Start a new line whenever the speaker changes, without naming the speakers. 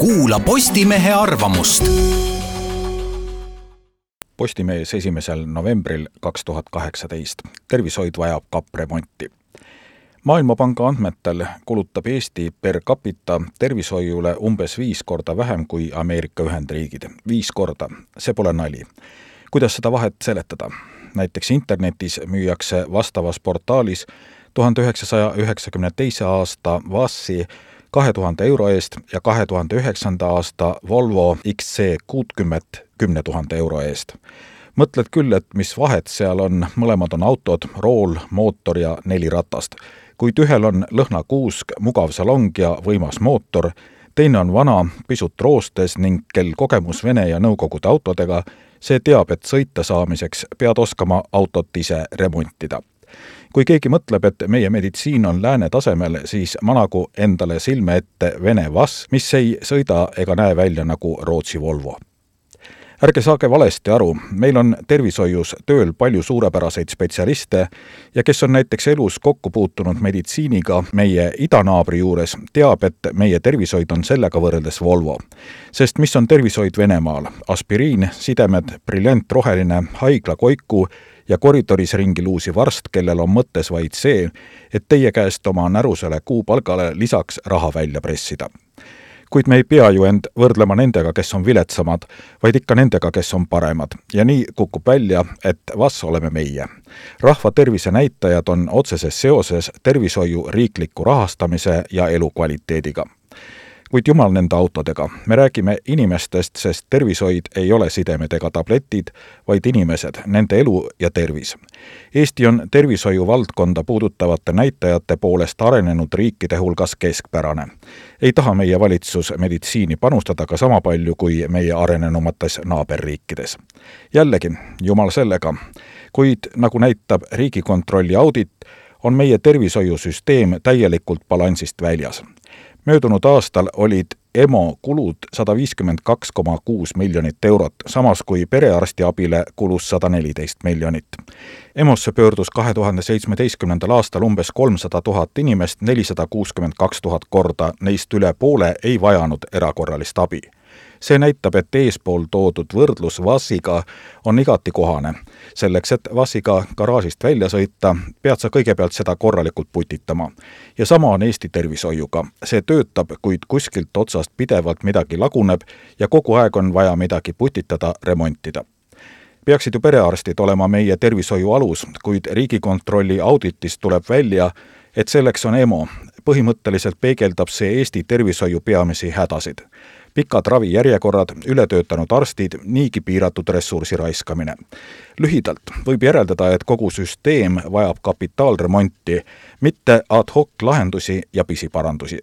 kuula Postimehe arvamust.
Postimees esimesel novembril kaks tuhat kaheksateist. tervishoid vajab kappremonti. maailmapanga andmetel kulutab Eesti per capita tervishoiule umbes viis korda vähem kui Ameerika Ühendriigid. viis korda, see pole nali. kuidas seda vahet seletada? näiteks internetis müüakse vastavas portaalis tuhande üheksasaja üheksakümne teise aasta VAS-i kahe tuhande euro eest ja kahe tuhande üheksanda aasta Volvo XC kuutkümmet kümne tuhande euro eest. mõtled küll, et mis vahet seal on, mõlemad on autod, rool, mootor ja neli ratast. kuid ühel on lõhnakuusk, mugav salong ja võimas mootor, teine on vana, pisut roostes ning kel kogemus Vene ja Nõukogude autodega, see teab, et sõita saamiseks pead oskama autot ise remontida kui keegi mõtleb, et meie meditsiin on lääne tasemel, siis managu endale silme ette Vene VAS, mis ei sõida ega näe välja nagu Rootsi Volvo ärge saage valesti aru, meil on tervishoius tööl palju suurepäraseid spetsialiste ja kes on näiteks elus kokku puutunud meditsiiniga meie idanaabri juures, teab, et meie tervishoid on sellega võrreldes Volvo. sest mis on tervishoid Venemaal? aspiriin, sidemed, briljantroheline haiglakoiku ja koridoris ringi luusiv arst, kellel on mõttes vaid see, et teie käest oma närusele kuupalgale lisaks raha välja pressida kuid me ei pea ju end võrdlema nendega, kes on viletsamad, vaid ikka nendega, kes on paremad. ja nii kukub välja, et vas oleme meie. rahva tervisenäitajad on otseses seoses tervishoiu riikliku rahastamise ja elukvaliteediga kuid jumal nende autodega. me räägime inimestest, sest tervishoid ei ole sidemed ega tabletid, vaid inimesed, nende elu ja tervis. Eesti on tervishoiu valdkonda puudutavate näitajate poolest arenenud riikide hulgas keskpärane. ei taha meie valitsus meditsiini panustada ka sama palju kui meie arenenumates naaberriikides. jällegi, jumal sellega, kuid nagu näitab Riigikontrolli audit, on meie tervishoiusüsteem täielikult balansist väljas möödunud aastal olid EMO kulud sada viiskümmend kaks koma kuus miljonit eurot, samas kui perearstiabile kulus sada neliteist miljonit. EMO-sse pöördus kahe tuhande seitsmeteistkümnendal aastal umbes kolmsada tuhat inimest, nelisada kuuskümmend kaks tuhat korda, neist üle poole ei vajanud erakorralist abi see näitab, et eespool toodud võrdlus VAS-iga on igati kohane. selleks, et VAS-iga garaažist välja sõita, pead sa kõigepealt seda korralikult putitama. ja sama on Eesti tervishoiuga. see töötab, kuid kuskilt otsast pidevalt midagi laguneb ja kogu aeg on vaja midagi putitada, remontida peaksid ju perearstid olema meie tervishoiu alus, kuid Riigikontrolli auditist tuleb välja, et selleks on EMO. põhimõtteliselt peegeldab see Eesti tervishoiu peamisi hädasid pikad ravijärjekorrad, ületöötanud arstid, niigi piiratud ressursi raiskamine. lühidalt võib järeldada, et kogu süsteem vajab kapitaalremonti, mitte ad hoc lahendusi ja pisiparandusi.